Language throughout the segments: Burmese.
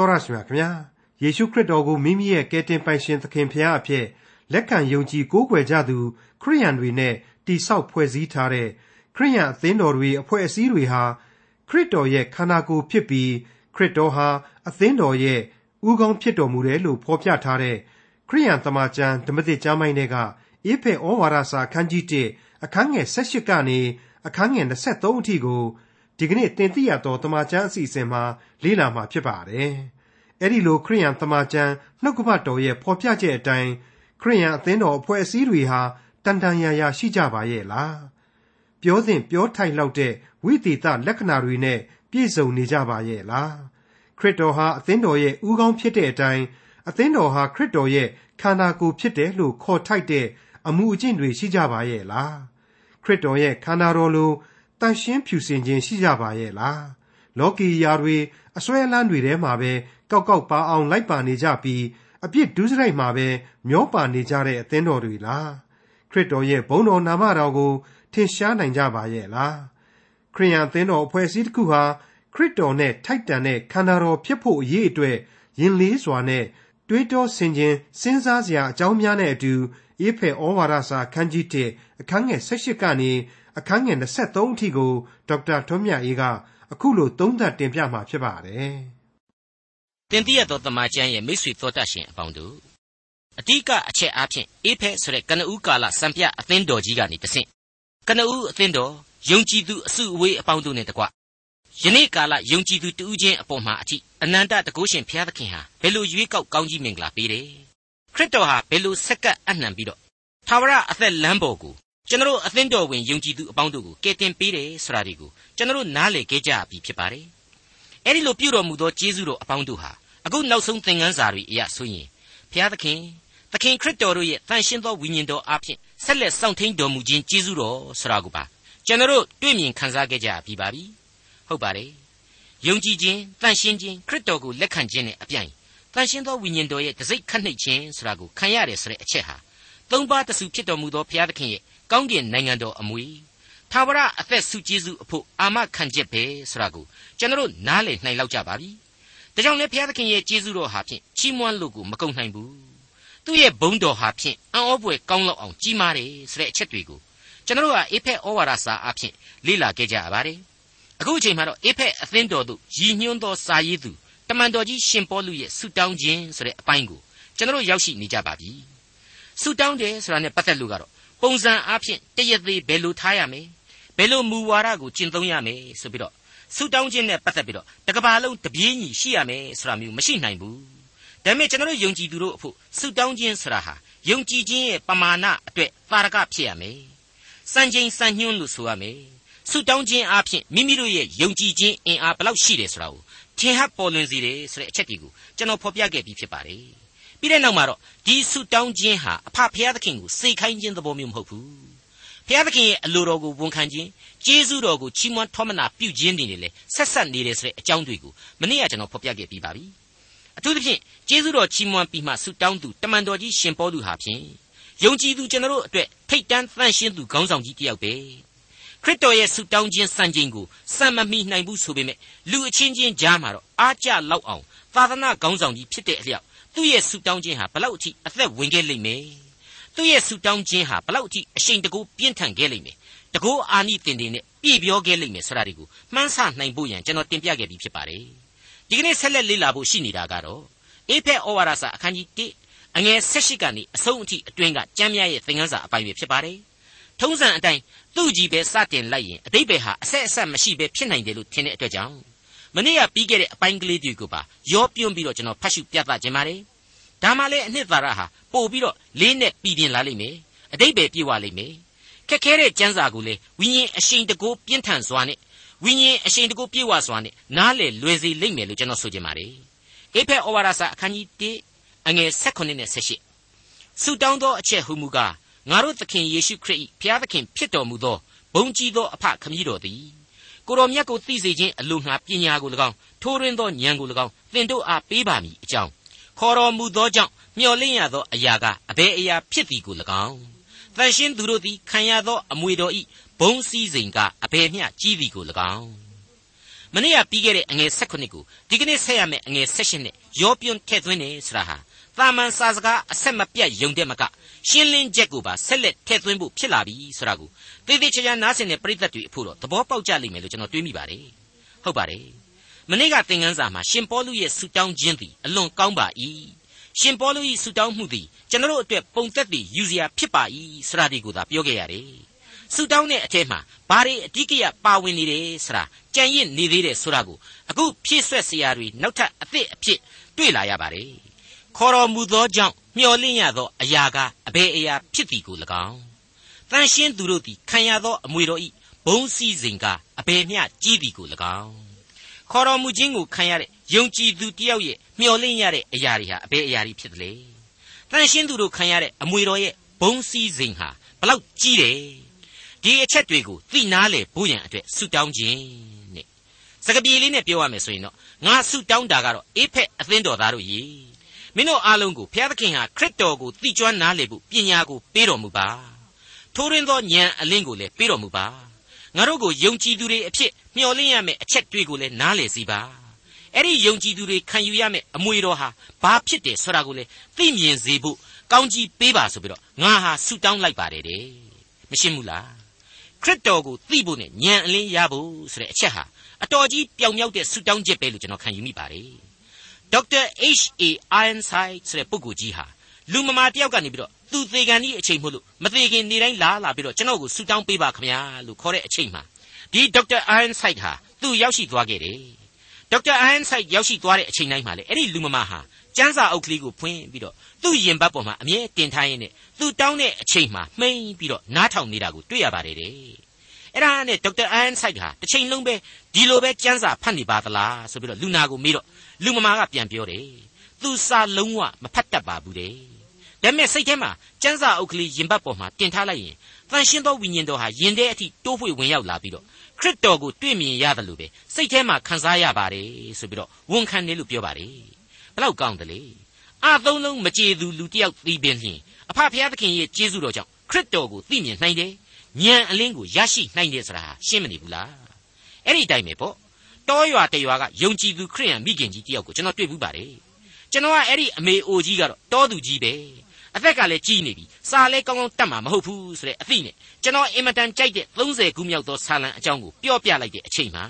တော်ရရှိမြခင်ဗျာယေရှုခရစ်တော်ကိုမိမိရဲ့ကယ်တင်ပိုင်ရှင်သခင်ဖရာအဖြစ်လက်ခံယုံကြည်ကိုးကွယ်ကြသူခရိယန်တွေနဲ့တိဆောက်ဖွဲ့စည်းထားတဲ့ခရိယန်အသင်းတော်တွေအဖွဲ့အစည်းတွေဟာခရစ်တော်ရဲ့ခန္ဓာကိုယ်ဖြစ်ပြီးခရစ်တော်ဟာအသင်းတော်ရဲ့ဥကောင်းဖြစ်တော်မူတယ်လို့ဖော်ပြထားတဲ့ခရိယန်တမန်ကျမ်းဓမ္မသစ်ကျမ်းပိုင်းတွေကအေဖဲဩဝါဒစာအခန်းကြီး1အခန်းငယ်18ကနေအခန်းငယ်23အထိကို ဒီကနေ့တင်ပြရတော့တမန်ကျမ်းအစီအစဉ်မှာလေ့လာမှာဖြစ်ပါတယ်။အဲ့ဒီလိုခရိယန်တမန်ကျမ်းနှုတ်ကပတ်တော်ရဲ့ဖော်ပြချက်အတိုင်းခရိယန်အသင်းတော်အဖွဲ့အစည်းတွေဟာတန်တန်ရာရာရှိကြပါရဲ့လား။ပြောစဉ်ပြောထိုင်လောက်တဲ့ဝိသေသလက္ခဏာတွေနဲ့ပြည့်စုံနေကြပါရဲ့လား။ခရစ်တော်ဟာအသင်းတော်ရဲ့ဥကောင်းဖြစ်တဲ့အတိုင်းအသင်းတော်ဟာခရစ်တော်ရဲ့ခန္ဓာကိုယ်ဖြစ်တယ်လို့ခေါ်ထိုက်တဲ့အမှုအကျင့်တွေရှိကြပါရဲ့လားခရစ်တော်ရဲ့ခန္ဓာတော်လို တန်ရှင်းဖြူစင်ခြင်းရှိကြပါရဲ့လားလောကီယာတွေအစွဲအလန်းတွေထဲမှာပဲကောက်ကောက်ပါအောင်လိုက်ပါနေကြပြီးအပြစ်ဒုစရိုက်မှာပဲမျောပါနေကြတဲ့အသင်းတော်တွေလားခရစ်တော်ရဲ့ဘုန်းတော်နာမတော်ကိုထင်ရှားနိုင်ကြပါရဲ့လားခရိယန်အသင်းတော်အဖွဲ့အစည်းတစ်ခုဟာခရစ်တော်နဲ့ထိုက်တန်တဲ့ခန္ဓာတော်ဖြစ်ဖို့အရေးအတွက်ယင်လေးစွာနဲ့တွေးတောဆင်ခြင်စဉ်းစားစရာအကြောင်းများနဲ့အတူအေဖဲဩဝါဒစာအခန်းကြီး1အခန်းငယ်18ကနေ အခန်းငယ်23အထိကိုဒေါက်တာထွန်းမြတ်အေးကအခုလိုသုံးသပ်တင်ပြมาဖြစ်ပါတယ်။တင်ပြရသောတမန်ကျမ်းရဲ့မိတ်ဆွေသောတတ်ရှင်အပေါင်းတို့အတိကအချက်အားဖြင့်အေဖဲဆိုတဲ့ကနဦးကာလစံပြအသင်းတော်ကြီးကနေတဆင့်ကနဦးအသင်းတော်ယုံကြည်သူအစုအဝေးအပေါင်းတို့နဲ့တကွယနေ့ကာလယုံကြည်သူတူးချင်းအပေါ်မှာအထိအနန္တတကုရှင်ဘုရားသခင်ဟာဘယ်လိုရွေးကောက်ကောင်းကြီးမင်္ဂလာပေးတယ်ခရစ်တော်ဟာဘယ်လိုဆက်ကပ်အနှံပြီးတော့သာဝရအသက်လမ်းပေါ်ကို ကျွန်တော်အသင်းတော်ဝင်ယုံကြည်သူအပေါင်းတို့ကိုကယ်တင်ပေးတယ်ဆိုတာဒီကိုကျွန်တော်နားလည်ခဲ့ကြပြီဖြစ်ပါတယ်အဲ့ဒီလိုပြုတော်မူသောကျေးဇူးတော်အပေါင်းတို့ဟာအခုနောက်ဆုံးသင်ခန်းစာတွေအရဆိုရင်ဘုရားသခင်သခင်ခရစ်တော်တို့ရဲ့တန်ရှင်းသောဝိညာဉ်တော်အားဖြင့်ဆက်လက်စောင့်ထိန်တော်မူခြင်းကျေးဇူးတော်ဆိုတာကိုပါကျွန်တော်တွေ့မြင်ခံစားခဲ့ကြပြီပါပြီဟုတ်ပါတယ်ယုံကြည်ခြင်းတန်ရှင်းခြင်းခရစ်တော်ကိုလက်ခံခြင်းနဲ့အပြိုင်တန်ရှင်းသောဝိညာဉ်တော်ရဲ့တစိ့ခတ်နှိပ်ခြင်းဆိုတာကိုခံရတယ်ဆိုတဲ့အချက်ဟာ သုံးပါးတဆူဖြစ်တော်မူသောဘုရားသခင်ရဲ့ကောင်းကင်နိုင်ငံတော်အမွေသာဝရအသက်ဆုကျေးဇူးအဖို့အာမခံချက်ပဲဆိုတာကိုကျွန်တော်နားလည်နိုင်လောက်ကြပါပြီ။ဒါကြောင့်လည်းဘုရားသခင်ရဲ့ကျေးဇူးတော်ဟာဖြင့်ချီးမွမ်းလို့ကိုမကုန်နိုင်ဘူး။သူ့ရဲ့ဘုန်းတော်ဟာဖြင့်အံ့ဩဖွယ်ကောင်းလောက်အောင်ကြီးမားတယ်ဆိုတဲ့အချက်တွေကိုကျွန်တော်ကအေဖက်ဩဝါဒစာအဖြစ်လေ့လာခဲ့ကြရပါတယ်။အခုအချိန်မှာတော့အေဖက်အသင်းတော်တို့ရည်ညွှန်းသောစာရေးသူတမန်တော်ကြီးရှင်ပေါလုရဲ့ဆုတောင်းခြင်းဆိုတဲ့အပိုင်းကိုကျွန်တော်ရောက်ရှိနေကြပါပြီ။ ဆုတောင်းတယ်ဆိုတာနဲ့ပတ်သက်လို့ကတော့ပုံစံအားဖြင့်တရက်သေးဘယ်လိုထားရမလဲဘယ်လိုမူဝါဒကိုကျင့်သုံးရမယ်ဆိုပြီးတော့ဆုတောင်းခြင်းနဲ့ပတ်သက်ပြီးတော့တကဘာလုံးတပြေးညီရှိရမယ်ဆိုတာမျိုးမရှိနိုင်ဘူးဒါပေမဲ့ကျွန်တော်တို့ယုံကြည်သူတို့အဖို့ဆုတောင်းခြင်းဆိုတာဟာယုံကြည်ခြင်းရဲ့ပမာဏအတွက်သာရကဖြစ်ရမယ်စံချိန်စံညွှန်းလို့ဆိုရမယ်ဆုတောင်းခြင်းအပြင်မိမိတို့ရဲ့ယုံကြည်ခြင်းအင်အားဘယ်လောက်ရှိတယ်ဆိုတာကိုထင်ဟပ်ပေါ်လွင်စေတယ်ဆိုတဲ့အချက်ဒီကိုကျွန်တော်ဖော်ပြခဲ့ပြီးဖြစ်ပါတယ် ပြီးတဲ့နောက်မှာတော့ဒီဆုတောင်းခြင်းဟာအဖဖခင်သခင်ကိုစေခိုင်းခြင်းသဘောမျိုးမဟုတ်ဘူးဖခင်သခင်ရဲ့အလိုတော်ကိုဝန်ခံခြင်းကျေးဇူးတော်ကိုချီးမွမ်းထောမနာပြုခြင်းတွေနဲ့လည်းဆက်ဆက်နေတယ်ဆိုတဲ့အကြောင်းတွေကိုမနေ့ကကျွန်တော်ဖော်ပြခဲ့ပြီးပါပြီအထူးသဖြင့်ကျေးဇူးတော်ချီးမွမ်းပြီးမှဆုတောင်းသူတမန်တော်ကြီးရှင်ပေါလုဟာဖြင့်ယုံကြည်သူကျွန်တော်တို့အတွက်ထိတ်တန်းသန့်ရှင်းသူခေါင်းဆောင်ကြီးတစ်ယောက်ပဲခရစ်တော်ရဲ့ဆုတောင်းခြင်းစံချိန်ကိုစံမမီနိုင်ဘူးဆိုပေမဲ့လူအချင်းချင်းကြားမှာတော့အားကြလောက်အောင်သာသနာခေါင်းဆောင်ကြီးဖြစ်တဲ့အလျောက် သူ့ရဲ့ဆူတောင်းခြင်းဟာဘလောက်အထိအသက်ဝင်ခဲ့လိမ့်မယ်သူ့ရဲ့ဆူတောင်းခြင်းဟာဘလောက်အထိအရှိန်တကူပြင်းထန်ခဲ့လိမ့်မယ်တကူအာနိသင်တင်နဲ့ပြည့်ပြောခဲ့လိမ့်မယ်ဆိုတာတွေကိုမှန်းဆနိုင်ဖို့ရန်ကျွန်တော်တင်ပြခဲ့ပြီးဖြစ်ပါတယ်ဒီကနေ့ဆက်လက်လေ့လာဖို့ရှိနေတာကတော့အေဖက်ဩဝါဒစာအခန်းကြီး1အငယ်16ကနေအဆုံးအထိအတွင်းကကျမ်းမြရဲ့သင်ခန်းစာအပိုင်းပဲဖြစ်ပါတယ်ထုံးစံအတိုင်းသူ့ကြီးပဲစတင်လိုက်ရင်အတိတ်ပဲဟာအဆက်အဆက်မရှိပဲဖြစ်နိုင်တယ်လို့ထင်တဲ့အတွက်ကြောင့် မနေ့ကပြီးခဲ့တဲ့အပိုင်းကလေးတွေကိုပါရောပြွန့်ပြီးတော့ကျွန်တော်ဖတ်ရှုပြသခြင်းပါတယ်ဒါမှလည်းအနှစ်သာရဟာပို့ပြီးတော့လေးနဲ့ပြည်ပြင်းလာလိမ့်မယ်အတိတ်ပဲပြေဝလိမ့်မယ်ခက်ခဲတဲ့ကျမ်းစာကိုလေဝိညာဉ်အရှိန်တကိုးပြင်းထန်စွာနဲ့ဝိညာဉ်အရှိန်တကိုးပြေဝစွာနဲ့နားလေလွယ်စေလိမ့်မယ်လို့ကျွန်တော်ဆိုချင်ပါတယ်အေဖက်ဩဝါဒစာအခန်းကြီး1အငယ်16နဲ့18ဆုတောင်းသောအချက်ဟူမူကားငါတို့သခင်ယေရှုခရစ်၏ဘုရားသခင်ဖြစ်တော်မူသောဘုံကြီးသောအဖခမည်းတော်သည် ကိုတော်မြတ်ကိုသိစေခြင်းအလိုငှာပညာကို၎င်းထိုးရင်းသောဉာဏ်ကို၎င်းသင်တို့အားပေးပါမည်အကြောင်းခေါ်တော်မူသောကြောင့်မျှော်လင့်ရသောအရာကအဘယ်အရာဖြစ်သည်ကို၎င်းတန်ရှင်းသူတို့သည်ခံရသောအမွေတော်ဤဘုံစည်းစိမ်ကအဘယ်မျှကြီးသည်ကို၎င်းမနေ့ကပြီးခဲ့တဲ့အငယ်16ကိုဒီကနေ့ဆက်ရမယ့်အငယ်16နဲ့ရောပြွန်းထည့်သွင်းနေဆိုတာဟာတာမန်စာစကားအဆက်မပြတ်ယုံတဲ့မက ရှင်းလင်းချက်ကိုပါဆက်လက်ထည့်သွင်းဖို့ဖြစ်လာပြီဆိုတာကိုသေသေးချာချာနားဆင်တဲ့ပရိသတ်တွေအဖို့တော့သဘောပေါက်ကြလိမ့်မယ်လို့ကျွန်တော်တွေးမိပါတယ်ဟုတ်ပါတယ်မနေ့ကသင်ခန်းစာမှာရှင်ပေါလုရဲ့ဆူတောင်းခြင်းသည်အလွန်ကောင်းပါ၏ရှင်ပေါလု၏ဆူတောင်းမှုသည်ကျွန်တော်တို့အတွက်ပုံသက်တည်ယူစရာဖြစ်ပါ၏ဆိုတာဒီကိုသာပြောခဲ့ရတယ်ဆူတောင်းတဲ့အထက်မှာဘာတွေအဓိကရပါဝင်နေတယ်ဆိုတာကြံ့ရင့်နေသေးတယ်ဆိုတာကိုအခုဖြည့်ဆွက်စရာတွေနောက်ထပ်အသစ်အဖြစ်တွေ့လာရပါတယ် ခေါ်တော်မူသောကြောင့်မျှော်လင့်ရသောအရာကအဘယ်အရာဖြစ်သည်ကို၎င်းတန်ရှင်းသူတို့သည်ခံရသောအမွေတော်ဤဘုံစည်းစိမ်ကအဘယ်မျှကြီးသည်ကို၎င်းခေါ်တော်မူခြင်းကိုခံရတဲ့ယုံကြည်သူတယောက်ရဲ့မျှော်လင့်ရတဲ့အရာတွေဟာအဘယ်အရာတွေဖြစ်သလဲတန်ရှင်းသူတို့ခံရတဲ့အမွေတော်ရဲ့ဘုံစည်းစိမ်ဟာဘလောက်ကြီးတယ်ဒီအချက်တွေကိုသိနာလေဖို့ရန်အတွက်ဆုတောင်းခြင်းနဲ့စကပြေလေးနဲ့ပြောရမယ်ဆိုရင်တော့ငါဆုတောင်းတာကတော့အေးဖက်အသင်းတော်သားတို့ရေ မင်းတို့အားလုံးကိုဘုရားသခင်ဟာခရစ်တော်ကိုသိကျွမ်းနားလေဖို့ပညာကိုပေးတော်မူပါထိုးရင်းသောဉာဏ်အလင်းကိုလည်းပေးတော်မူပါငါတို့ကိုယုံကြည်သူတွေအဖြစ်မျှော်လင့်ရမယ့်အချက်တွေကိုလည်းနားလည်စီပါအဲ့ဒီယုံကြည်သူတွေခံယူရမယ့်အမွေတော်ဟာဘာဖြစ်တယ်ဆိုတာကိုလည်းသိမြင်စေဖို့ကောင်းကြီးပေးပါဆိုပြီးတော့ငါဟာဆုတောင်းလိုက်ပါတယ်တဲ့မရှင်းဘူးလားခရစ်တော်ကိုသိဖို့နဲ့ဉာဏ်အလင်းရဖို့ဆိုတဲ့အချက်ဟာအတော်ကြီးပြောင်မြောက်တဲ့ဆုတောင်းချက်ပဲလို့ကျွန်တော်ခံယူမိပါတယ် ဒေါက်တာ H.A. Ironside ဆိုတဲ့ပုဂ္ဂိုလ်ကြီးဟာလူမမာတယောက်ကနေပြီးတော့သူသေကန်ဒီအချိန်မို့လို့မသေခင်နေတိုင်းလာလာပြီးတော့ကျွန်တော်ကိုဆူတောင်းပေးပါခင်ဗျာလို့ခေါ်တဲ့အချိန်မှာဒီဒေါက်တာ Ironside ဟာသူရောက်ရှိသွားခဲ့တယ်ဒေါက်တာ Ironside ရောက်ရှိသွားတဲ့အချိန်တိုင်းမှာလေအဲ့ဒီလူမမာဟာကျန်းစာအုပ်ကလေးကိုဖွင့်ပြီးတော့သူ့ရင်ဘတ်ပေါ်မှာအမြဲတင်ထားရင်းနဲ့သူတောင်းတဲ့အချိန်မှာမှိန်ပြီးတော့နားထောင်နေတာကိုတွေ့ရပါတယ်တဲ့အဲ့ဒါနဲ့ဒေါက်တာ Ironside ဟာတစ်ချိန်လုံးပဲဒီလိုပဲကျန်းစာဖတ်နေပါသလားဆိုပြီးတော့လူနာကိုမေးတော့ လူမမာကပြန်ပြောတယ်သူစာလုံးဝမဖတ်တတ်ပါဘူးတဲ့ဒါပေမဲ့စိတ်ထဲမှာစံစာအုပ်ကလေးရင်ဘတ်ပေါ်မှာတင်ထားလိုက်ရင်တန်ရှင်းသောဝိညာဉ်တော်ဟာယင်တဲ့အထိတိုးဖွေဝင်ရောက်လာပြီးတော့ခရစ်တော်ကိုတွေ့မြင်ရတယ်လို့ပဲစိတ်ထဲမှာခံစားရပါတယ်ဆိုပြီးတော့ဝန်ခံတယ်လို့ပြောပါတယ်ဘလောက်ကောင်းတယ်လေအသုံးလုံးမကြေသူလူတယောက်သိပင်ဖြင့်အဖဖျားသခင်ရဲ့ကျေးဇူးတော်ကြောင့်ခရစ်တော်ကိုသိမြင်နိုင်တယ်ဉာဏ်အလင်းကိုရရှိနိုင်တယ်ဆိုတာရှင်းမနေဘူးလားအဲ့ဒီတိုင်းပဲပေါ့ တောရွာတရွာကယုံကြည်သူခရိယန်မိခင်ကြီးတယောက်ကိုကျွန်တော်တွေ့ဘူးပါတယ်ကျွန်တော်ကအဲ့ဒီအမေအိုကြီးကတော့တောသူကြီးပဲအသက်ကလည်းကြီးနေပြီစာလဲကောင်းကောင်းတတ်မှာမဟုတ်ဘူးဆိုတဲ့အသိနဲ့ကျွန်တော်အင်မတန်ကြိုက်တဲ့30ခုမြောက်သောဆာလံအကြောင်းကိုပြောပြလိုက်တဲ့အချိန်မှာ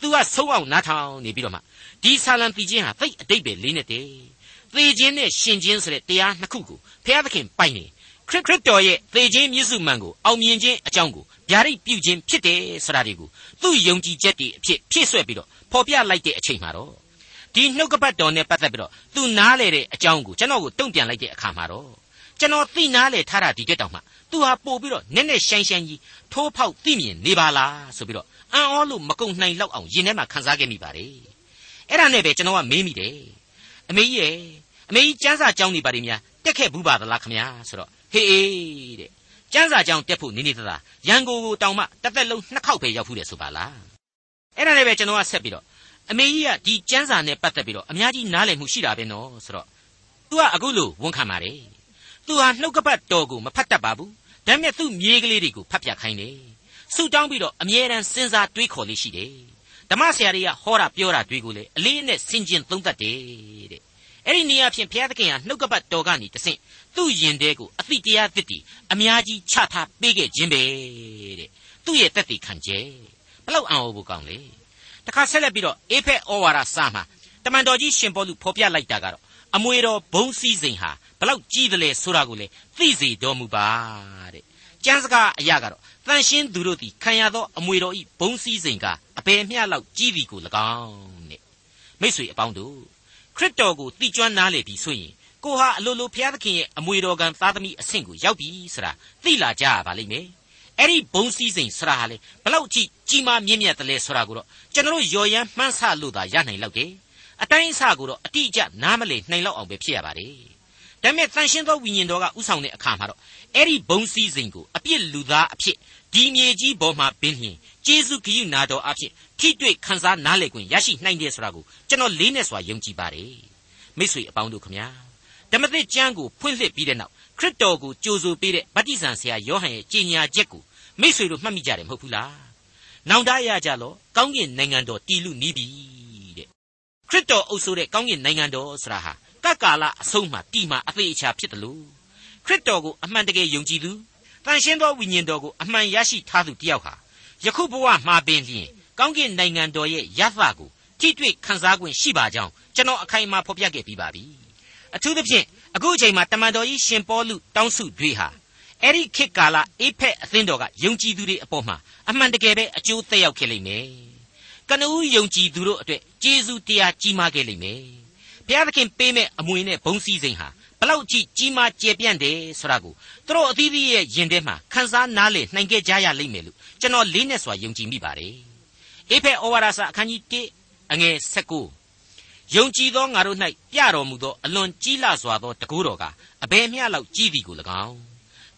သူကဆုံးအောင်နားထောင်နေပြီးတော့မှဒီဆာလံတီချင်းဟာသိအတိတ်ပဲလေးနဲ့တည်းသေခြင်းနဲ့ရှင်ခြင်းဆိုတဲ့တရားနှစ်ခုကိုဘုရားသခင်ပိုင်နေ ခရစ်ခရစ်တော်ရဲ့သေခြင်းမြစ်စုမှန်ကိုအောင်မြင်ခြင်းအကြောင်းကိုဗျာဒိတ်ပြုခြင်းဖြစ်တယ်ဆိုတာတွေကိုသူ့ယုံကြည်ချက်တွေအဖြစ်ဖြည့်ဆွဲပြီးတော့ဖော်ပြလိုက်တဲ့အချိန်မှာတော့ဒီနှုတ်ကပတ်တော်နဲ့ပတ်သက်ပြီးတော့သူနားလေတဲ့အကြောင်းကိုကျွန်တော်ကိုတုံ့ပြန်လိုက်တဲ့အခါမှာတော့ကျွန်တော်သိနားလေထားတာဒီတက်တောင်မှသူဟာပို့ပြီးတော့နက်နက်ရှိုင်းရှိုင်းကြီးထိုးဖောက်သိမြင်နေပါလားဆိုပြီးတော့အံ့ဩလို့မကုံနိုင်လောက်အောင်ရင်ထဲမှာခံစားခဲ့မိပါတယ်အဲ့ဒါနဲ့ပဲကျွန်တော်ကမေးမိတယ်အမေကြီးရဲ့အမေကြီးကျန်းစာကြောင်းနေပါလိမ့်များတက်ခဲ့ဘူးပါသလားခမညာဆိုတော့ ဟေးအေးတဲ့ကျန်းစာကြောင်းတက်ဖို့နေနေသလားရန်ကိုကိုတောင်မှတစ်သက်လုံးနှစ်ခေါက်ပဲရောက်ဖူးတယ်ဆိုပါလားအဲ့ဒါနဲ့ပဲကျွန်တော်ကဆက်ပြီးတော့အမေကြီးကဒီကျန်းစာနဲ့ပတ်သက်ပြီးတော့အများကြီးနားလည်မှုရှိတာပဲနော်ဆိုတော့ तू ကအခုလို့ဝန်ခံပါတယ် तू ဟာနှုတ်ကပတ်တော်ကိုမဖတ်တတ်ပါဘူးဒါပေမဲ့သူ့မြေးကလေးတွေကိုဖတ်ပြခိုင်းတယ်ဆူတောင်းပြီးတော့အမြဲတမ်းစဉ်းစားတွေးခေါ်လေးရှိတယ်ဓမ္မဆရာတွေကဟောတာပြောတာတွေကိုလေအလေးနဲ့ဆင်ခြင်သုံးသပ်တယ်တဲ့ အဲ့ဒီနေရာဖြင့်ဘုရားသခင်ဟာနှုတ်ကပတ်တော်ကနေတဆင့်သူ့ယင်တဲ့ကိုအသိတရားသစ်တည်အများကြီးချထားပေးခဲ့ခြင်းပဲတဲ့သူ့ရဲ့တက်တည်ခံကျဲဘလောက်အံ့ဩဖို့ကောင်းလေတခါဆက်လက်ပြီးတော့အေဖက်ဩဝါဒစာမှာတမန်တော်ကြီးရှင်ပေါလုဖော်ပြလိုက်တာကတော့အမွေတော်ဘုံစည်းစိမ်ဟာဘလောက်ကြီးတယ်လဲဆိုတာကိုလေသိစေတော်မူပါတဲ့ကျမ်းစကားအရာကတော့တန်ရှင်းသူတို့သည်ခံရသောအမွေတော်ဤဘုံစည်းစိမ်ကအဘယ်မျှလောက်ကြီးသည်ကို၎င်းတဲ့မိษွေအပေါင်းတို့ ခရစ်တော်ကိုသိကျွမ်းနားလေပြီဆိုရင်ကိုဟာအလိုလိုဘုရားသခင်ရဲ့အမွေတော်ကံသားသမီးအဆင့်ကိုရောက်ပြီဆိုတာသိလာကြရပါလိမ့်မယ်အဲ့ဒီဘုံစည်းစိမ်ဆရာဟာလေဘလောက်ကြည့်ကြီးမားမြင့်မြတ်တယ်လဲဆိုတာကိုတော့ကျွန်တော်ရော်ရမ်းမှန်းဆလို့သာရနိုင်လောက်တယ်အတိုင်းအဆကိုတော့အတိအကျနားမလည်နိုင်လောက်အောင်ပဲဖြစ်ရပါတယ်ဒါပေမဲ့တန်ရှင်းသောဝိညာဉ်တော်ကဥဆောင်တဲ့အခါမှာတော့အဲ့ဒီဘုံစည်းစိမ်ကိုအပြစ်လူသားအဖြစ် ဒီမြေကြီးပေါ်မှာပင်လျင်ကျေးဇူးဂရုနာတော်အဖြစ်ထိတွေ့ခန်းစားနားလည်ခွင့်ရရှိနိုင်တယ်ဆိုတာကိုကျွန်တော်လေးနဲ့စွာယုံကြည်ပါတယ်မိတ်ဆွေအပေါင်းတို့ခမညာဓမ္မသစ်ကျမ်းကိုဖွင့်လှစ်ပြီးတဲ့နောက်ခရစ်တော်ကိုကြိုဆိုပေးတဲ့ဗတ္တိဇံဆရာယောဟန်ရဲ့ကြေညာချက်ကိုမိษွေတို့မှတ်မိကြတယ်မဟုတ်ဘူးလားနောင်တရကြလောကောင်းကင်နိုင်ငံတော်တည်လူနီးပြီတဲ့ခရစ်တော်အုပ်ဆိုတဲ့ကောင်းကင်နိုင်ငံတော်ဆိုတာဟာကကာလအဆုံးမှာတည်မှာအသေးအချာဖြစ်တယ်လို့ခရစ်တော်ကိုအမှန်တကယ်ယုံကြည်သူ တန်ရှင်းသောဝိညာဉ်တော်ကိုအမှန်ရရှိထားသူတယောက်ဟာယခုဘဝမှာပင်လျင်ကောင်းကင်နိုင်ငံတော်ရဲ့ရသကိုထိတွေ့ခံစား권ရှိပါကြောင်းကျွန်တော်အခိုင်အမာဖော်ပြခဲ့ပြီးပါပြီအထူးသဖြင့်အခုအချိန်မှာတမန်တော်ကြီးရှင်ပေါလုတောင်းစုတွေဟာအဲ့ဒီခေတ်ကာလအေဖက်အသင်းတော်ကယုံကြည်သူတွေအပေါ်မှာအမှန်တကယ်ပဲအကျိုးသက်ရောက်ခဲ့လိမ့်မယ်ကနဦးယုံကြည်သူတို့အတွက်ကျေးဇူးတရားကြီးမားခဲ့လိမ့်မယ်ဘုရားသခင်ပေးမဲ့အမွေနဲ့ဘုံစည်းစိမ်ဟာ ဘလောက်ကြီးကြီးမားကျယ်ပြန့်တယ်ဆိုတာကိုသူတို့အသီးသီးရဲ့ယင်ထဲမှာခန်းစားနားလည်နိုင်ခဲ့ကြရလိမ့်မယ်လို့ကျွန်တော်လေးနဲ့စွာယုံကြည်မိပါတယ်အေဖက်ဩဝါဒစာအခန်းကြီး1အငယ်19ယုံကြည်သောငါတို့၌ပြတော်မူသောအလွန်ကြီးလစွာသောတကူတော်ကအဘယ်မျှလောက်ကြီးသည်ကို၎င်း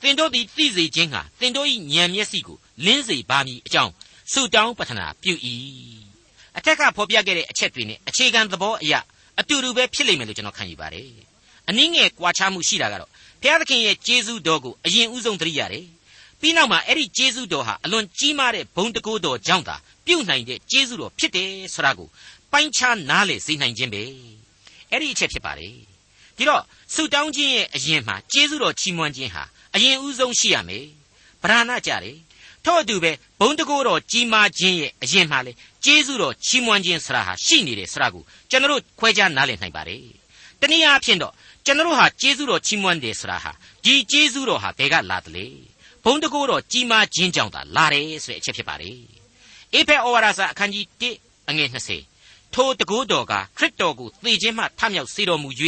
သင်တို့သည်သိစေခြင်းဟာသင်တို့၏ဉာဏ်မျက်စိကိုလင်းစေပါမည်အကြောင်းဆုတောင်းပတနာပြု၏အထက်ကဖော်ပြခဲ့တဲ့အချက်တွေနဲ့အခြေခံသဘောအရအတူတူပဲဖြစ်လိမ့်မယ်လို့ကျွန်တော်ခံယူပါတယ် အနည်းငယ်ကွာခြားမှုရှိတာကတော့ဘုရားသခင်ရဲ့ကျေးဇူးတော်ကိုအရင်ဥဆုံးသတိရတယ်ပြီးနောက်မှာအဲ့ဒီကျေးဇူးတော်ဟာအလွန်ကြီးမားတဲ့ဘုံတကူတော်ကြောင့်သာပြုတ်နိုင်တဲ့ကျေးဇူးတော်ဖြစ်တယ်ဆိုတာကိုပိုင်းခြားနားလေစေနိုင်ခြင်းပဲအဲ့ဒီအချက်ဖြစ်ပါတယ်ဒီတော့ဆုတောင်းခြင်းရဲ့အရင်မှာကျေးဇူးတော်ချီးမွမ်းခြင်းဟာအရင်ဦးဆုံးရှိရမယ်ဗราဏကြတယ်ထို့အတူပဲဘုံတကိုးတော်ကြီးမားခြင်းရဲ့အရင်မှာလေကျေးဇူးတော်ချီးမွမ်းခြင်းဆရာဟာရှိနေတယ်ဆရာကိုကျွန်တော်တို့ခွဲခြားနားလည်နိုင်ပါတယ်တနည်းအားဖြင့်တော့ ကျွန်တော်တို့ဟာကျေးဇူးတော်ချီးမွမ်းတယ်ဆရာဟာဒီကျေးဇူးတော်ဟာဘယ်ကလာသလဲဘုံတကိုးတော်ကြီးမားခြင်းကြောင့်သာလာတယ်ဆိုတဲ့အချက်ဖြစ်ပါတယ်အေဖက်ဩဝါဒစာအခန်းကြီး1အငယ်20ထိုတကိုးတော်ကခရစ်တော်ကိုသေခြင်းမှထမြောက်စေတော်မူ၍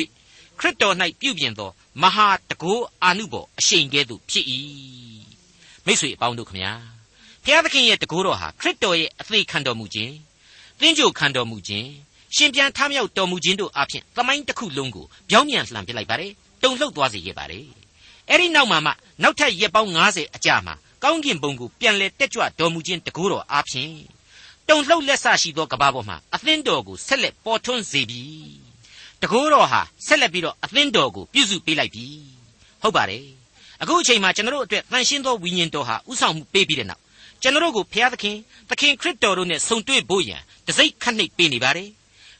ခရစ်တော်၌ပြုပြင်သောမဟာတကိုးအာနုဘော်အရှိန်ကဲ့သို့ဖြစ်၏မိတ်ဆွေအပေါင်းတို့ခမညာဘုရားသခင်ရဲ့တကိုးတော်ဟာခရစ်တော်ရဲ့အသေးခံတော်မူခြင်းသင်္ကြိုခံတော်မူခြင်း ရှင်ပြန်ထမြောက်တော်မူခြင်းတို့အပြင်သမိုင်းတစ်ခုလုံးကိုပြောင်းပြန်လှန်ပစ်လိုက်ပါတယ်တုံ့လှုပ်သွားစေခဲ့ပါတယ်အဲ့ဒီနောက်မှာမှနောက်ထပ်ရက်ပေါင်း90အကြာမှာကောင်းကင်ဘုံကိုပြန်လဲတက်ကြွတော်မူခြင်းတကိုးတော်အပြင်တုံလှုပ်လက်ဆရှိသောကဘာပေါ်မှာအသင်းတော်ကိုဆက်လက်ပေါ်ထွန်းစေပြီတကိုးတော်ဟာဆက်လက်ပြီးတော့အသင်းတော်ကိုပြုစုပေးလိုက်ပြီဟုတ်ပါတယ်အခုအချိန်မှာကျွန်တော်တို့အတွက်တန်ရှင်းသောဝိညာဉ်တော်ဟာဥဆောင်မှုပေးပြီးတဲ့နောက်ကျွန်တော်တို့ကိုဘုရားသခင်သခင်ခရစ်တော်တို့နဲ့ဆုံတွေ့ဖို့ရန်တစိုက်ခတ်နှိပ်ပေးနေပါတယ်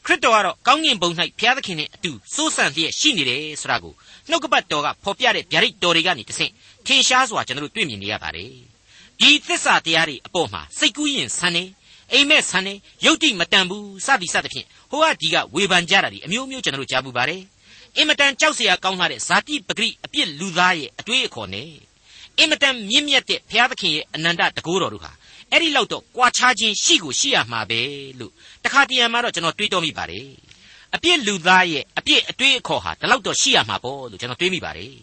ခရစ်တော်ကတော့ကောင်းကင်ဘုံ၌ဘုရားသခင်နဲ့အတူစိုးစံလျက်ရှိနေတယ်ဆိုတာကိုနှုတ်ကပတ်တော်ကဖော်ပြတဲ့ဗျာဒိတ်တော်တွေကနေတဆင့်ထင်ရှားစွာကျွန်တော်တို့တွေ့မြင်နေရပါတယ်။ဒီသစ္စာတရားတွေအပေါ်မှာစိတ်ကူးရင်ဆန်းနေအိမ်မက်ဆန်းနေယုတ်တိမတန်ဘူးစသည်စသဖြင့်ဟိုကဒီကဝေဖန်ကြတာဒီအမျိုးမျိုးကျွန်တော်တို့ကြားပူပါတယ်။အင်မတန်ကြောက်စရာကောင်းလာတဲ့ဇာတိပဂရိအပြစ်လူသားရဲ့အတွေ့အခေါ်နဲ့အင်မတန်မြင့်မြတ်တဲ့ဘုရားသခင်ရဲ့အနန္တတကူတော်တို့ဟာ အဲ့ဒီလောက်တော့ကြွားချခြင်းရှိကိုရှိရမှာပဲလို့တခါတရံမှာတော့ကျွန်တော်တွေးတောမိပါတယ်အပြစ်လူသားရဲ့အပြစ်အတွေ့အခေါ်ဟာဒီလောက်တော့ရှိရမှာပေါ့လို့ကျွန်တော်တွေးမိပါတယ်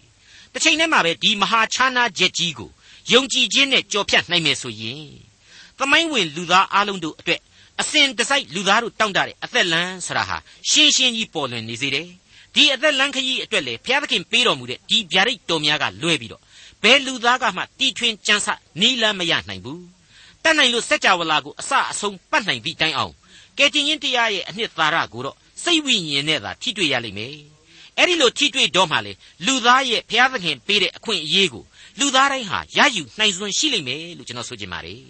တစ်ချိန်တည်းမှာပဲဒီမဟာခြားနာချက်ကြီးကိုယုံကြည်ခြင်းနဲ့ကြော်ဖြတ်နိုင်မယ်ဆိုရင်သမိုင်းဝင်လူသားအလုံးတို့အတွက်အစဉ်တစိုက်လူသားတို့တောင့်တတဲ့အသက်လန်းဆရာဟာရှင်းရှင်းကြီးပေါ်လွင်နေစေတယ်ဒီအသက်လန်းခရီးအတွက်လေဘုရားသခင်ပေးတော်မူတဲ့ဒီဗျာဒိတ်တော်များကလွဲပြီးတော့ဘယ်လူသားကမှတီထွင်ကြံစနီးလန်းမရနိုင်ဘူး တတ်နိုင်လို့စัจ java လာကိုအစအဆုံးပတ်နိုင်သည့်တိုင်အောင်ကဲတင်ရင်တရားရဲ့အနှစ်သာရကိုတော့စိတ်ဝိညာဉ်နဲ့သာထိတွေ့ရလိမ့်မယ်အဲ့ဒီလိုထိတွေ့တော့မှလေလူသားရဲ့ဘုရားသခင်ပေးတဲ့အခွင့်အရေးကိုလူသားတိုင်းဟာရယူနိုင်စွမ်းရှိလိမ့်မယ်လို့ကျွန်တော်ဆိုချင်ပါတယ်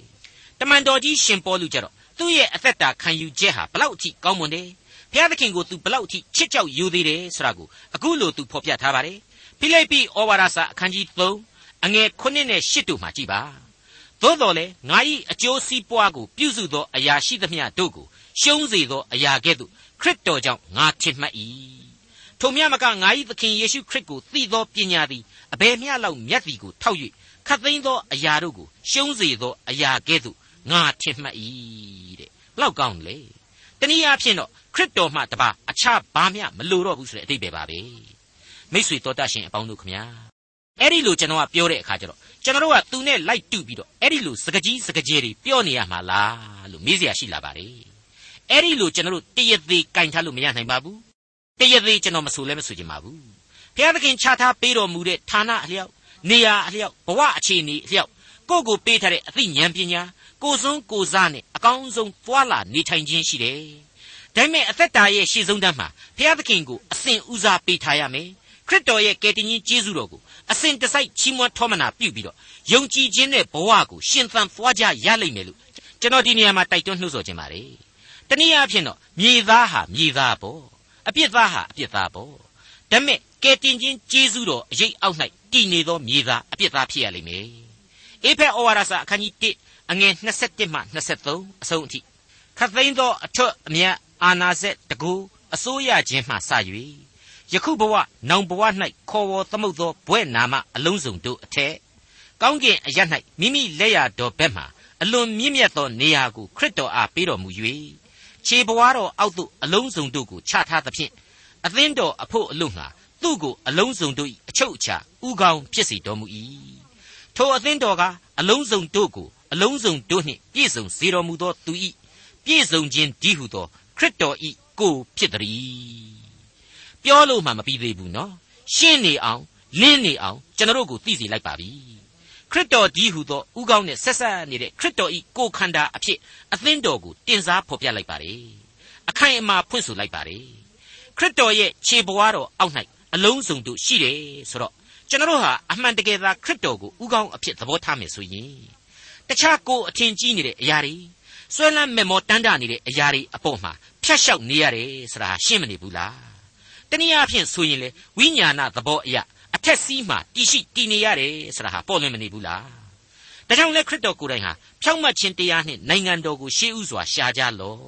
တမန်တော်ကြီးရှင်ပေါလုကြတော့သူ့ရဲ့အသက်တာခံယူချက်ဟာဘလောက်အထိကောင်းမွန်တယ်ဘုရားသခင်ကိုသူဘလောက်အထိချစ်ကြောက်ယူသေးတယ်ဆိုတာကိုအခုလိုသူဖော်ပြထားပါတယ်ဖိလိပ္ပိဩဝါဒစာအခန်းကြီး3အငယ်9နဲ့10တို့မှာကြည်ပါ သို့တော်လည်းငါ၏အကျိုးစီးပွားကိုပြုစုသောအရာရှိသမျှတို့ကိုရှုံးစေသောအရာကဲ့သို့ခရစ်တော်ကြောင့်ငါထင်မှတ်၏ထိုမြမကငါ၏သခင်ယေရှုခရစ်ကိုသိသောပညာသည်အဘယ်မျှလောက်မြတ်သည်ကိုထောက်၍ခတ်သိမ်းသောအရာတို့ကိုရှုံးစေသောအရာကဲ့သို့ငါထင်မှတ်၏တဲ့ဘလောက်ကောင်းလဲတနည်းအားဖြင့်တော့ခရစ်တော်မှတပါအခြားဘာမျှမလိုတော့ဘူးဆိုတဲ့အတိတ်ပဲပါပဲမိษွေတော်တတ်ရှင်အပေါင်းတို့ခမညာအဲ့ဒီလိုကျွန်တော်ကပြောတဲ့အခါကျတော့ ကျွန်တော်ကသူနဲ့လိုက်တူပြီးတော့အဲ့ဒီလိုစကကြီးစကကြဲတွေပြောနေရမှာလားလို့မေးစရာရှိလာပါတယ်အဲ့ဒီလိုကျွန်တော်တို့တရသေးကင်ထားလို့မရနိုင်ပါဘူးတရသေးကျွန်တော်မဆိုလဲမဆိုချင်ပါဘူးဘုရားသခင်ချထားပေးတော်မူတဲ့ဌာနအလျောက်နေရာအလျောက်ဘဝအခြေအနေအလျောက်ကိုယ့်ကိုပေးထားတဲ့အသိဉာဏ်ပညာကိုစွန်းကိုစားနဲ့အကောင်းဆုံးသွာလာနေထိုင်ခြင်းရှိတယ်။ဒါပေမဲ့အသက်တာရဲ့ရှေ့ဆုံးတန်းမှာဘုရားသခင်ကိုအစဉ်ဦးစားပေးထားရမယ်။ခရစ်တော်ရဲ့ကယ်တင်ရှင်ကျေးဇူးတော်ကို အစဉ်တစိုက်ချီးမွမ်းထောမနာပြုပြီးတော့ယုံကြည်ခြင်းနဲ့ဘဝကိုရှင်သန်သွားကြရလိမ့်မယ်လို့ကျွန်တော်ဒီနေရာမှာတိုက်တွန်းနှိုးဆော်ခြင်းပါတယ်တနည်းအားဖြင့်တော့မြေသားဟာမြေသားပေါ့အပြစ်သားဟာအပြစ်သားပေါ့ဒါမဲ့ကဲတင်ချင်းကျေးဇူးတော်အရေးအောက်၌တည်နေသောမြေသားအပြစ်သားဖြစ်ရလိမ့်မယ်အေဖက်ဩဝါဒစာအခန်းကြီး1အငယ်27မှ23အဆုံးအထိခတ်သိမ်းသောအထွတ်အမြတ်အာနာစက်တကူအစိုးရခြင်းမှစ၍ ယခုဘဝနောင်ဘဝ၌ခေါ်ဝေါ်သမုတ်သောဘွဲ့နာမအလုံးစုံတို့အထက်ကောင်းကင်အရ၌မိမိလက်ရတော်ဘက်မှအလွန်မြင့်မြတ်သောနေရာကိုခရစ်တော်အားပေးတော်မူ၍ခြေဘဝတော်အောက်သို့အလုံးစုံတို့ကိုချထားသဖြင့်အသင်းတော်အဖို့အလို့ငှာသူ့ကိုအလုံးစုံတို့၏အချုပ်အခြာဥကောင်းဖြစ်စေတော်မူ၏ထိုအသင်းတော်ကအလုံးစုံတို့ကိုအလုံးစုံတို့နှင့်ပြည့်စုံစေတော်မူသောသူ၏ပြည့်စုံခြင်းဒီဟုသောခရစ်တော်၏ကိုဖြစ်သည် ပြောလို့မှမပြီးသေးဘူးနော်ရှင်းနေအောင်လင်းနေအောင်ကျွန်တော်တို့ကိုသိစေလိုက်ပါပြီခရစ်တော်ဒီဟုသောဥကောင်းနဲ့ဆက်ဆက်နေတဲ့ခရစ်တော်ဤကိုခန္ဓာအဖြစ်အသင်းတော်ကိုတင်စားဖော်ပြလိုက်ပါတယ်အခိုင်အမာဖွင့်ဆိုလိုက်ပါတယ်ခရစ်တော်ရဲ့ခြေပွားတော်အောက်၌အလုံးစုံတို့ရှိတယ်ဆိုတော့ကျွန်တော်တို့ဟာအမှန်တကယ်သာခရစ်တော်ကိုဥကောင်းအဖြစ်သဘောထားမယ်ဆိုရင်တခြားကိုအထင်ကြီးနေတဲ့အရာတွေဆွဲလန်းမဲ့မောတန်းတာနေတဲ့အရာတွေအပေါ်မှာဖြတ်လျှောက်နေရတယ်ဆိုတာရှင်းမနေဘူးလား တနည်းအားဖြင့်ဆိုရင်လေဝိညာဏသဘောအရာအထက်စီးမှတည်ရှိတည်နေရတယ်ဆိုတာဟာပေါ်လွင်မနေဘူးလားဒါကြောင့်လဲခရစ်တော်ကိုယ်တိုင်ဟာဖြောင့်မတ်ခြင်းတရားနှင့်နိုင်ငံတော်ကိုရှေးဥစွာရှာကြလော့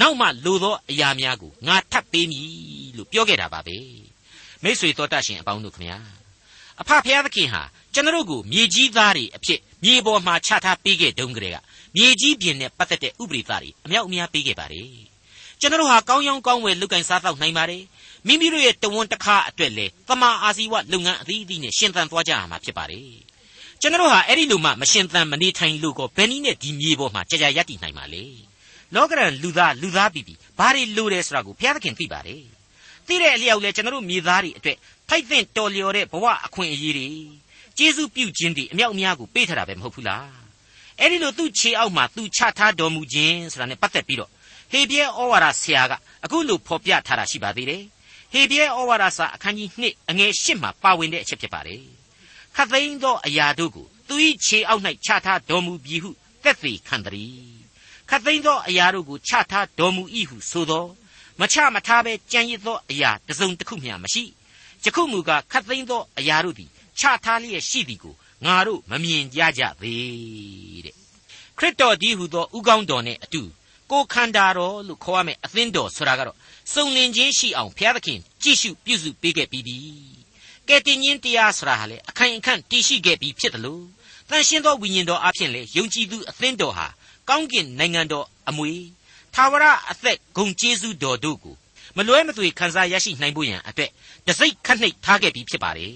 နောက်မှလိုသောအရာများကိုငါထပ်ပေးမည်လို့ပြောခဲ့တာပါပဲမိษွေတော်တတ်ရှင်အပေါင်းတို့ခမညာအဖဖျားသခင်ဟာကျွန်တော်တို့ကိုမြေကြီးသားတွေအဖြစ်မြေပေါ်မှာချထားပေးခဲ့တုန်းကတည်းကမြေကြီးပြင်နဲ့ပတ်သက်တဲ့ဥပဒေသားတွေအမြောက်အများပေးခဲ့ပါတယ်ကျွန်တော်တို့ဟာကောင်းရောင်းကောင်းဝယ်လုပ်ကင်စားတော့နိုင်ပါတယ်မိမိတို့ရဲ့တဝန်တခါအတွက်လေတမာအာဇီဝလုပ်ငန်းအသီးအသီးနဲ့ရှင်သန်သွားကြရမှာဖြစ်ပါတယ်ကျွန်တော်တို့ဟာအဲ့ဒီလိုမှမရှင်သန်မနေထိုင်လို့ကောဘယ်နည်းနဲ့ဒီမြေပေါ်မှာကြာကြာရပ်တည်နိုင်မှာလဲလောကရန်လူသားလူသားပြီးပြီးဘာတွေလိုတယ်ဆိုတာကိုဘုရားသခင်သိပါတယ်သိတဲ့အလျောက်လဲကျွန်တော်တို့မြေသားတွေအတွက်ထိုက်သင့်တော်လျော်တဲ့ဘဝအခွင့်အရေးတွေကျေးဇူးပြုခြင်းတွေအမြောက်အများကိုပေးထားတာပဲမဟုတ်ဘူးလားအဲ့ဒီလိုသူ့ခြေအောက်မှာသူချထားတော်မူခြင်းဆိုတာနဲ့ပတ်သက်ပြီးတော့ဟေပြဲဩဝါဒဆရာကအခုလိုဖော်ပြထားတာရှိပါသေးတယ် ဟေပြဲဩဝါဒစာအခန်းကြီး2အငယ်8မှာပါဝင်တဲ့အချက်ဖြစ်ပါတယ်ခတ်သိမ်းသောအရာတို့ကိုသူ၏ခြေအောက်၌ချထားတော်မူပြီဟုသက်သေခံတည်းခတ်သိမ်းသောအရာတို့ကိုချထားတော်မူ၏ဟုဆိုသောမချမထားဘဲကြံရစ်သောအရာတစ်စုံတစ်ခုမျှမရှိယခုမူကားခတ်သိမ်းသောအရာတို့သည်ချထားလျက်ရှိသည်ကိုငါတို့မမြင်ကြကြသေးတဲ့ခရစ်တော်ဒီဟုသောဥကောင်းတော်နဲ့အတူကိုခန္ဓာတော်လို့ခေါ်ရမယ်အသင်းတော်ဆိုတာကတော့ စုံလင်ခြင်းရှိအောင်ဘုရားသခင်ကြည့်ရှုပြုစုပေးခဲ့ပြီးပြီကဲတင်ချင်းတရားဆိုတာဟာလေအခိုင်အခန့်တည်ရှိခဲ့ပြီးဖြစ်တယ်လို့တန်ရှင်းသောဝိညာဉ်တော်အဖြစ်လေယုံကြည်သူအသင်းတော်ဟာကောင်းကင်နိုင်ငံတော်အမွေသာဝရအသက်ဂုံကျေးဇူးတော်တို့ကိုမလွဲမသွေခံစားရရှိနိုင်ဖို့ရန်အတွက်တစိ့ခတ်နှိပ်ထားခဲ့ပြီးဖြစ်ပါတယ်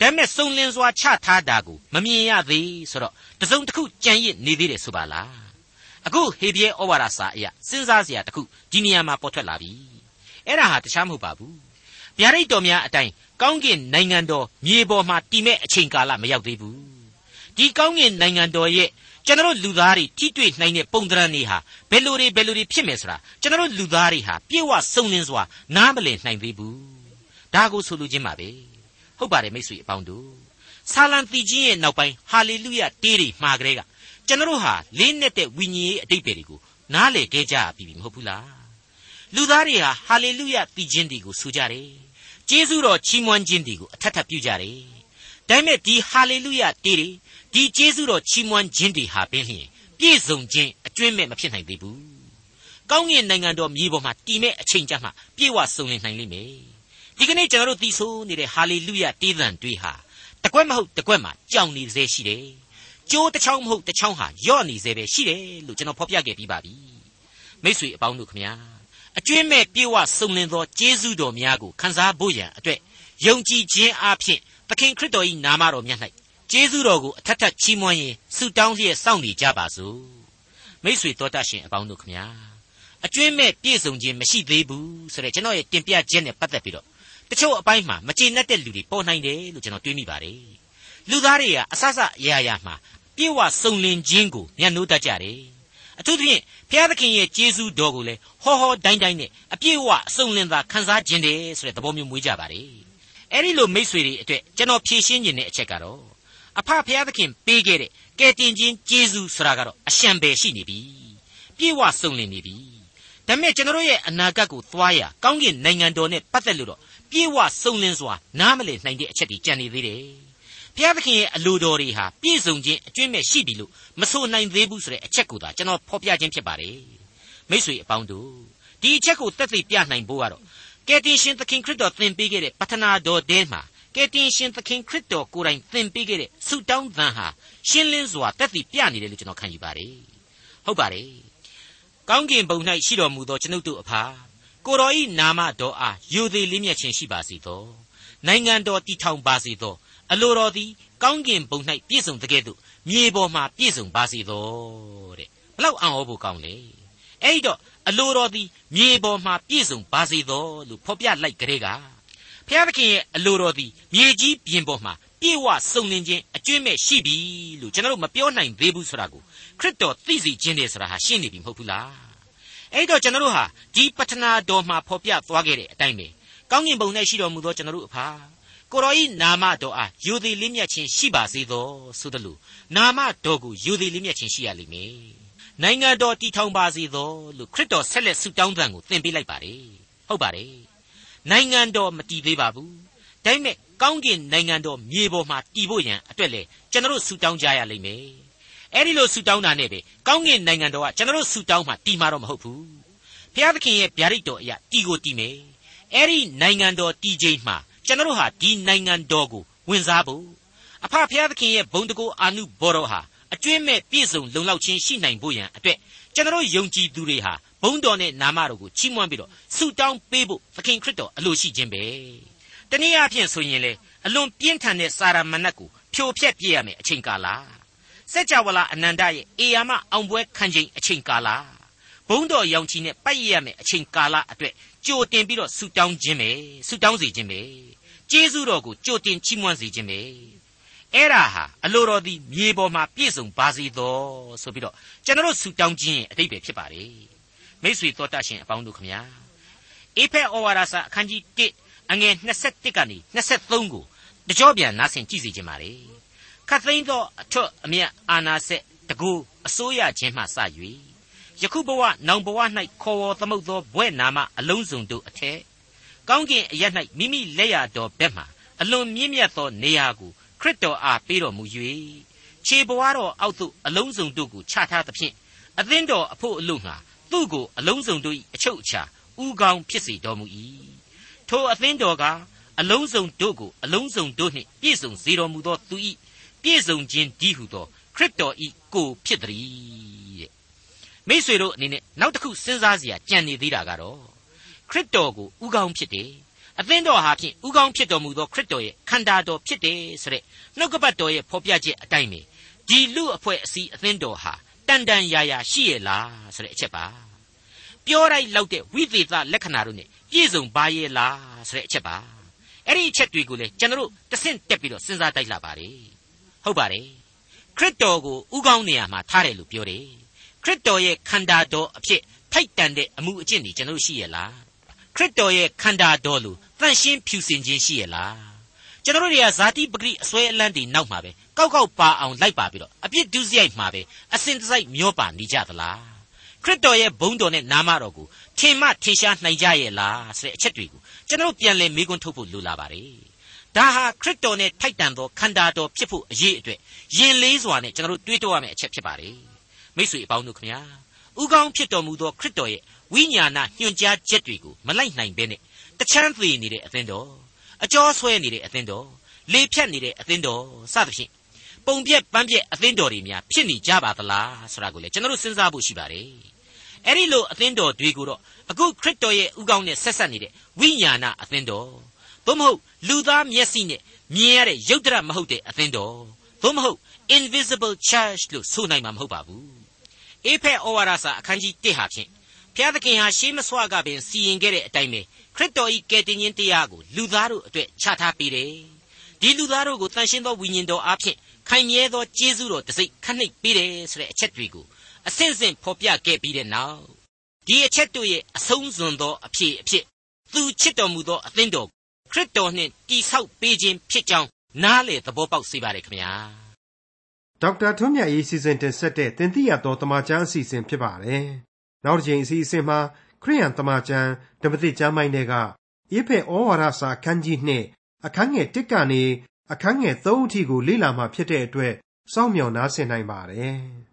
ဒါမဲ့စုံလင်စွာချထားတာကိုမမြင်ရသေးဆိုတော့တစုံတစ်ခုကြံရစ်နေသေးတယ်ဆိုပါလား အခုဟေဘရဲဩဝါဒစာအရစဉ်းစားစရာတစ်ခုဒီနေရာမှာပေါ်ထွက်လာပြီအဲ့ဒါဟာတခြားမဟုတ်ပါဘူးဗျာဒိတ်တော်များအတိုင်းကောင်းကင်နိုင်ငံတော်မြေပေါ်မှာတည်မဲ့အချိန်ကာလမရောက်သေးဘူးဒီကောင်းကင်နိုင်ငံတော်ရဲ့ကျွန်တော်လူသားတွေထိတွေ့နိုင်တဲ့ပုံသဏ္ဍာန်တွေဟာဘယ်လိုတွေဘယ်လိုတွေဖြစ်မယ်ဆိုတာကျွန်တော်လူသားတွေဟာပြေဝစုံလင်စွာနားမလည်နိုင်သေးဘူးဒါကိုဆိုလိုခြင်းပါပဲဟုတ်ပါတယ်မိတ်ဆွေအပေါင်းတို့ဆာလံတီချင်းရဲ့နောက်ပိုင်းဟာလေလုယတေးတွေမှာကြတဲ့က ကျွန်တော်ဟာလေးနဲ့တဲ့ဝိညာဉ်ရေးအတိတ်တွေကိုနားလေခဲ့ကြပြီမဟုတ်ဘူးလားလူသားတွေဟာဟာလေလုယတီချင်းတွေကိုဆိုကြတယ်ကျေးဇူးတော်ချီးမွမ်းခြင်းတွေကိုအထက်ထပ်ပြုကြတယ်ဒါပေမဲ့ဒီဟာလေလုယတေးတွေဒီကျေးဇူးတော်ချီးမွမ်းခြင်းတွေဟာပင်လျှင်ပြည့်စုံခြင်းအကျွင့်မဲ့မဖြစ်နိုင်သေးဘူးကောင်းကင်နိုင်ငံတော်မြေပေါ်မှာတည်မဲ့အချိန်ကြမှာပြည့်ဝစုံလင်နိုင်လိမ့်မယ်ဒီကနေ့ကျွန်တော်တို့သိဆိုနေတဲ့ဟာလေလုယတေးသံတွေဟာတကွက်မဟုတ်တကွက်မှာကြောင်နေစေရှိတယ် ကျိုးတစ်ချောင်းမဟုတ်တစ်ချောင်းဟာယော့နေစေပဲရှိတယ်လို့ကျွန်တော်ဖော်ပြခဲ့ပြီးပါပြီမိ쇠အပေါင်းတို့ခမညာအကျွင့်မဲ့ပြေဝစုံလင်သောကျေးဇူးတော်များကိုခံစားဖို့ရန်အတွက်ယုံကြည်ခြင်းအပြင်သခင်ခရစ်တော်၏နာမတော်မြတ်၌ကျေးဇူးတော်ကိုအထက်ထပ်ချီးမွမ်းရင်ဆုတောင်းလျက်စောင့်နေကြပါစို့မိ쇠တော်တတ်ရှင်အပေါင်းတို့ခမညာအကျွင့်မဲ့ပြည့်စုံခြင်းမရှိသေးဘူးဆိုတဲ့ကျွန်တော်ရဲ့တင်ပြချက်နဲ့ပတ်သက်ပြီးတော့တချို့အပိုင်းမှာမကျေနပ်တဲ့လူတွေပေါ်နိုင်တယ်လို့ကျွန်တော်တွေးမိပါတယ်လူသားတွေကအဆအဆအရာရာမှာ ပြေဝစုံလင်ခြင်းကိုမျက်နှိုးတတ်ကြတယ်အထူးသဖြင့်ဘုရားသခင်ရဲ့ကျေးဇူးတော်ကိုလည်းဟောဟောတိုင်းတိုင်းနဲ့အပြည့်အဝအစုံလင်သာခံစားခြင်းတယ်ဆိုတဲ့သဘောမျိုးမွေးကြပါတယ်အဲ့ဒီလိုမိษွေတွေအတွက်ကျွန်တော်ဖြည့်ရှင်းခြင်းတဲ့အချက်ကတော့အဖဖျားသခင်ပေးခဲ့တဲ့ကယ်တင်ခြင်းကျေးဇူးဆိုတာကတော့အရှံပဲရှိနေပြီပြေဝစုံလင်နေပြီဒါပေမဲ့ကျွန်တော်ရဲ့အနာဂတ်ကိုသွားရကောင်းကင်နိုင်ငံတော်နဲ့ပတ်သက်လို့တော့ပြေဝစုံလင်စွာနားမလည်နိုင်တဲ့အချက်တွေကြံနေသေးတယ် ဘုရားသခင်ရဲ့အလိုတော်တွေဟာပြည့်စုံခြင်းအကျွင့်မဲ့ရှိပြီလို့မဆိုနိုင်သေးဘူးဆိုတဲ့အချက်ကိုသာကျွန်တော်ဖော်ပြခြင်းဖြစ်ပါတယ်မိတ်ဆွေအပေါင်းတို့ဒီအချက်ကိုတက်သိပြနိုင်ဖို့ကတော့ကယ်တင်ရှင်သခင်ခရစ်တော်သင်ပေးခဲ့တဲ့ပထနာတော်တဲမှာကယ်တင်ရှင်သခင်ခရစ်တော်ကိုယ်တိုင်သင်ပေးခဲ့တဲ့ဆုတောင်းသံဟာရှင်းလင်းစွာတက်သိပြနေတယ်လို့ကျွန်တော်ခံယူပါတယ်ဟုတ်ပါတယ်ကောင်းကင်ဘုံ၌ရှိတော်မူသောကျွန်ုပ်တို့အဖာကိုတော်ဤနာမတော်အားယူသည်လေးမြတ်ခြင်းရှိပါစေသောနိုင်ငံတော်တည်ထောင်ပါစေသော အလိုတော်သည်ကောင်းကင်ဘုံ၌ပြည့်စုံတကဲ့သို့မြေပေါ်မှာပြည့်စုံပါစေသောတဲ့ဘလောက်အံ့ဩဖို့ကောင်းလဲအဲ့ဒီတော့အလိုတော်သည်မြေပေါ်မှာပြည့်စုံပါစေသောလို့ဖော်ပြလိုက်ကြတဲ့ကဘုရားသခင်ရဲ့အလိုတော်သည်မြေကြီးပြင်ပေါ်မှာပြေဝစုံလင်ခြင်းအကျွင့်မဲ့ရှိပြီလို့ကျွန်တော်တို့မပြောနိုင်သေးဘူးဆိုတာကိုခရစ်တော်သိစေခြင်းတယ်ဆိုတာဟာရှင်းနေပြီမဟုတ်ဘူးလားအဲ့တော့ကျွန်တော်တို့ဟာဒီပတနာတော်မှာဖော်ပြသွားခဲ့တဲ့အတိုင်းပဲကောင်းကင်ဘုံ၌ရှိတော်မူသောကျွန်တော်တို့အဖာ ကိုတော်ဤနာမတော်အားယူသည်လေးမြတ်ခြင်းရှိပါစေသောဆိုသလိုနာမတော်ကိုယူသည်လေးမြတ်ခြင်းရှိရလိမ့်မယ်နိုင်ငံတော်တည်ထောင်ပါစေသောလို့ခရစ်တော်ဆက်လက်ဆုတောင်းသံကိုသင်ပေးလိုက်ပါတယ်ဟုတ်ပါတယ်နိုင်ငံတော်မတည်သေးပါဘူးဒါပေမဲ့ကောင်းကင်နိုင်ငံတော်မြေပေါ်မှာတည်ဖို့ရန်အတွက်လေကျွန်တော်ဆုတောင်းကြရလိမ့်မယ်အဲ့ဒီလိုဆုတောင်းတာနဲ့ပဲကောင်းကင်နိုင်ငံတော်ကကျွန်တော်ဆုတောင်းမှတည်မှာတော့မဟုတ်ဘူးဘုရားသခင်ရဲ့ဗျာဒိတ်တော်အရာတည်ကိုတည်မယ်အဲ့ဒီနိုင်ငံတော်တည်ခြင်းမှာ ကျွန်တော်ဟာဒီနိုင်ငံတော်ကိုဝင်စားဖို့အဖဖျားသခင်ရဲ့ဘုံတကူအာနုဘော်တော်ဟာအကျွင့်မဲ့ပြည့်စုံလုံလောက်ခြင်းရှိနိုင်ဖို့ရန်အတွက်ကျွန်တော်ယုံကြည်သူတွေဟာဘုံတော်နဲ့နာမတော်ကိုချီးမွမ်းပြီးတော့ဆုတောင်းပေးဖို့သခင်ခရစ်တော်အလိုရှိခြင်းပဲတနည်းအားဖြင့်ဆိုရင်လေအလွန်ပြင်းထန်တဲ့စာရမဏတ်ကိုဖြိုဖျက်ပြရမယ်အချိန်ကာလစัจ java လာအနန္တရဲ့အေယာမအောင်ပွဲခံချိန်အချိန်ကာလဘုံတော်ရောင်ချီနဲ့ပတ်ရရမယ်အချိန်ကာလအတွက်ကြိုတင်ပြီးတော့ဆုတောင်းခြင်းပဲဆုတောင်းစီခြင်းပဲ ကျေးဇူးတော်ကိုကြိုတင်ချီးမွမ်းစေခြင်းပဲအဲ့ဒါဟာအလိုတော်သည်မြေပေါ်မှာပြည့်စုံပါစေသောဆိုပြီးတော့ကျွန်တော်ဆုတောင်းခြင်းရဲ့အတိတ်ပဲဖြစ်ပါလေမိတ်ဆွေတော်တတ်ရှင်အပေါင်းတို့ခမညာအေဖက်ဩဝါဒစာအခန်းကြီး1အငယ်21ကနေ23ကိုတကြောပြန်နားဆင်ကြည့်စီခြင်းပါလေခတ်သိမ်းသောအထွတ်အမြတ်အာနာဆက်တကူအစိုးရခြင်းမှစ၍ယခုဘဝနောင်ဘဝ၌ခေါ်ဝေါ်သမုတ်သောဘွဲ့နာမအလုံးစုံတို့အထက် ကောင်းကင်အရ၌မိမိလက်ရတော်ဘက်မှအလွန်မြင့်မြတ်သောနေရာကိုခရစ်တော်အားပေးတော်မူ၍ခြေဘဝတော်အောက်သို့အလုံးစုံတို့ကိုချထားသဖြင့်အသင်းတော်အဖို့အလို့ငှာသူ့ကိုအလုံးစုံတို့၏အချုပ်အခြာဥကောင်းဖြစ်စေတော်မူ၏ထိုအသင်းတော်ကအလုံးစုံတို့ကိုအလုံးစုံတို့နှင့်ပြည့်စုံစေတော်မူသောသူ၏ပြည့်စုံခြင်းဒီဟုသောခရစ်တော်၏ကိုဖြစ်သည်တဲ့မိษွေတို့အနေနဲ့နောက်တစ်ခုစဉ်းစားစရာကြံနေသေးတာကတော့ ခရစ်တော်ကိုဥကောင်းဖြစ်တယ်အသင်းတော်ဟာဖြင့်ဥကောင်းဖြစ်တော်မူသောခရစ်တော်ရဲ့ခန္ဓာတော်ဖြစ်တယ်ဆိုတဲ့နှုတ်ကပတ်တော်ရဲ့ဖော်ပြချက်အတိုင်းပဲဒီလူအဖွဲ့အစည်းအသင်းတော်ဟာတန်တန်ရာရာရှိရဲ့လားဆိုတဲ့အချက်ပါပြောလိုက်လောက်တဲ့ဝိသေသလက္ခဏာတို့ ਨੇ ပြည့်စုံပါရဲ့လားဆိုတဲ့အချက်ပါအဲ့ဒီအချက်တွေကိုလည်းကျွန်တော်တို့တဆင့်တက်ပြီးတော့စဉ်းစားတိုက်လာပါတယ်ဟုတ်ပါတယ်ခရစ်တော်ကိုဥကောင်းနေရာမှာထားတယ်လို့ပြောတယ်ခရစ်တော်ရဲ့ခန္ဓာတော်အဖြစ်ထိုက်တန်တဲ့အမှုအကျင့်တွေကျွန်တော်တို့ရှိရဲ့လား ခရစ်တော်ရဲ့ခန္ဓာတော်လို့တန့်ရှင်းဖြူစင်ခြင်းရှိရဲ့လားကျွန်တော်တို့တွေကဇာတိပဂရိအစွဲအလန်းတွေနောက်မှာပဲကောက်ကောက်ပါအောင်လိုက်ပါပြီးတော့အပြစ်ဒုစရိုက်မှာပဲအစင်တစိုက်မျောပါနေကြသလားခရစ်တော်ရဲ့ဘုန်းတော်နဲ့နာမတော်ကိုထင်မှထင်ရှားနိုင်ကြရဲ့လားဆိုတဲ့အချက်တွေကိုကျွန်တော်ပြန်လည်မေးခွန်းထုတ်ဖို့လိုလာပါတယ်ဒါဟာခရစ်တော်နဲ့ထိုက်တန်သောခန္ဓာတော်ဖြစ်ဖို့အရေးအတွက်ယင်လေးစွာနဲ့ကျွန်တော်တို့တွေးတောရမယ့်အချက်ဖြစ်ပါတယ်မိတ်ဆွေအပေါင်းတို့ခင်ဗျာဥကောင်းဖြစ်တော်မူသောခရစ်တော်ရဲ့ ဝိညာဏညွှန်ကြားချက်တွေကိုမလိုက်နိုင်ဘဲနဲ့တချမ်းသေးနေတဲ့အသင်းတော်အကျော်ဆွဲနေတဲ့အသင်းတော်လေဖြတ်နေတဲ့အသင်းတော်စသဖြင့်ပုံပြက်ပန်းပြက်အသင်းတော်တွေများဖြစ်နေကြပါသလားဆိုတာကိုလည်းကျွန်တော်တို့စဉ်းစားဖို့ရှိပါတယ်အဲ့ဒီလိုအသင်းတော်တွေကိုတော့အခုခရစ်တော်ရဲ့ဥကောင်းနဲ့ဆက်ဆက်နေတဲ့ဝိညာဏအသင်းတော်သို့မဟုတ်လူသားမျက်စိနဲ့မြင်ရတဲ့ရုပ်တရက်မဟုတ်တဲ့အသင်းတော်သို့မဟုတ် invisible church လို့ဆိုနိုင်မှာမဟုတ်ပါဘူးအေဖက်ဩဝါဒစာအခန်းကြီး1ဟာဖြင့် ဘုရားသခင်ဟာရှေးမဆွကပင်စီရင်ခဲ့တဲ့အတိုင်းပဲခရစ်တော်၏ကယ်တင်ခြင်းတရားကိုလူသားတို့အတွက်ချထားပေးတယ်ဒီလူသားတို့ကိုတန်ရှင်းသောဝိညာဉ်တော်အားဖြင့်ခိုင်မြဲသောကျေးဇူးတော်တစိ့ခနှိပ်ပေးတယ်ဆိုတဲ့အချက်တွေကိုအစဉ်စဉ်ဖော်ပြခဲ့ပြီးတဲ့နောက်ဒီအချက်တို့ရဲ့အဆုံးစွန်သောအဖြစ်အဖြစ်သူချစ်တော်မူသောအသင်းတော်ခရစ်တော်နှင့်တိဆောက်ပေးခြင်းဖြစ်ကြောင်းနားလေသဘောပေါက်စေပါရခင်ဗျာဒေါက်တာထွန်းမြတ်ရေးစီစဉ်တင်ဆက်တဲ့တင်ပြရတော်တမချန်းအစီအစဉ်ဖြစ်ပါတယ်။ နောက်တစ်ချိန်အစီအစဉ်မှာခရိယန်တမချန်းဓမ္မတိကျမ်းပိုင်းတွေကအေဖက်ဩဝါဒစာအခန်းကြီးနှစ်အခန်းငယ်1ကနေအခန်းငယ်3အထိကိုလေ့လာမှဖြစ်တဲ့အတွက်စောင့်မျှော်နားဆင်နိုင်ပါတယ်။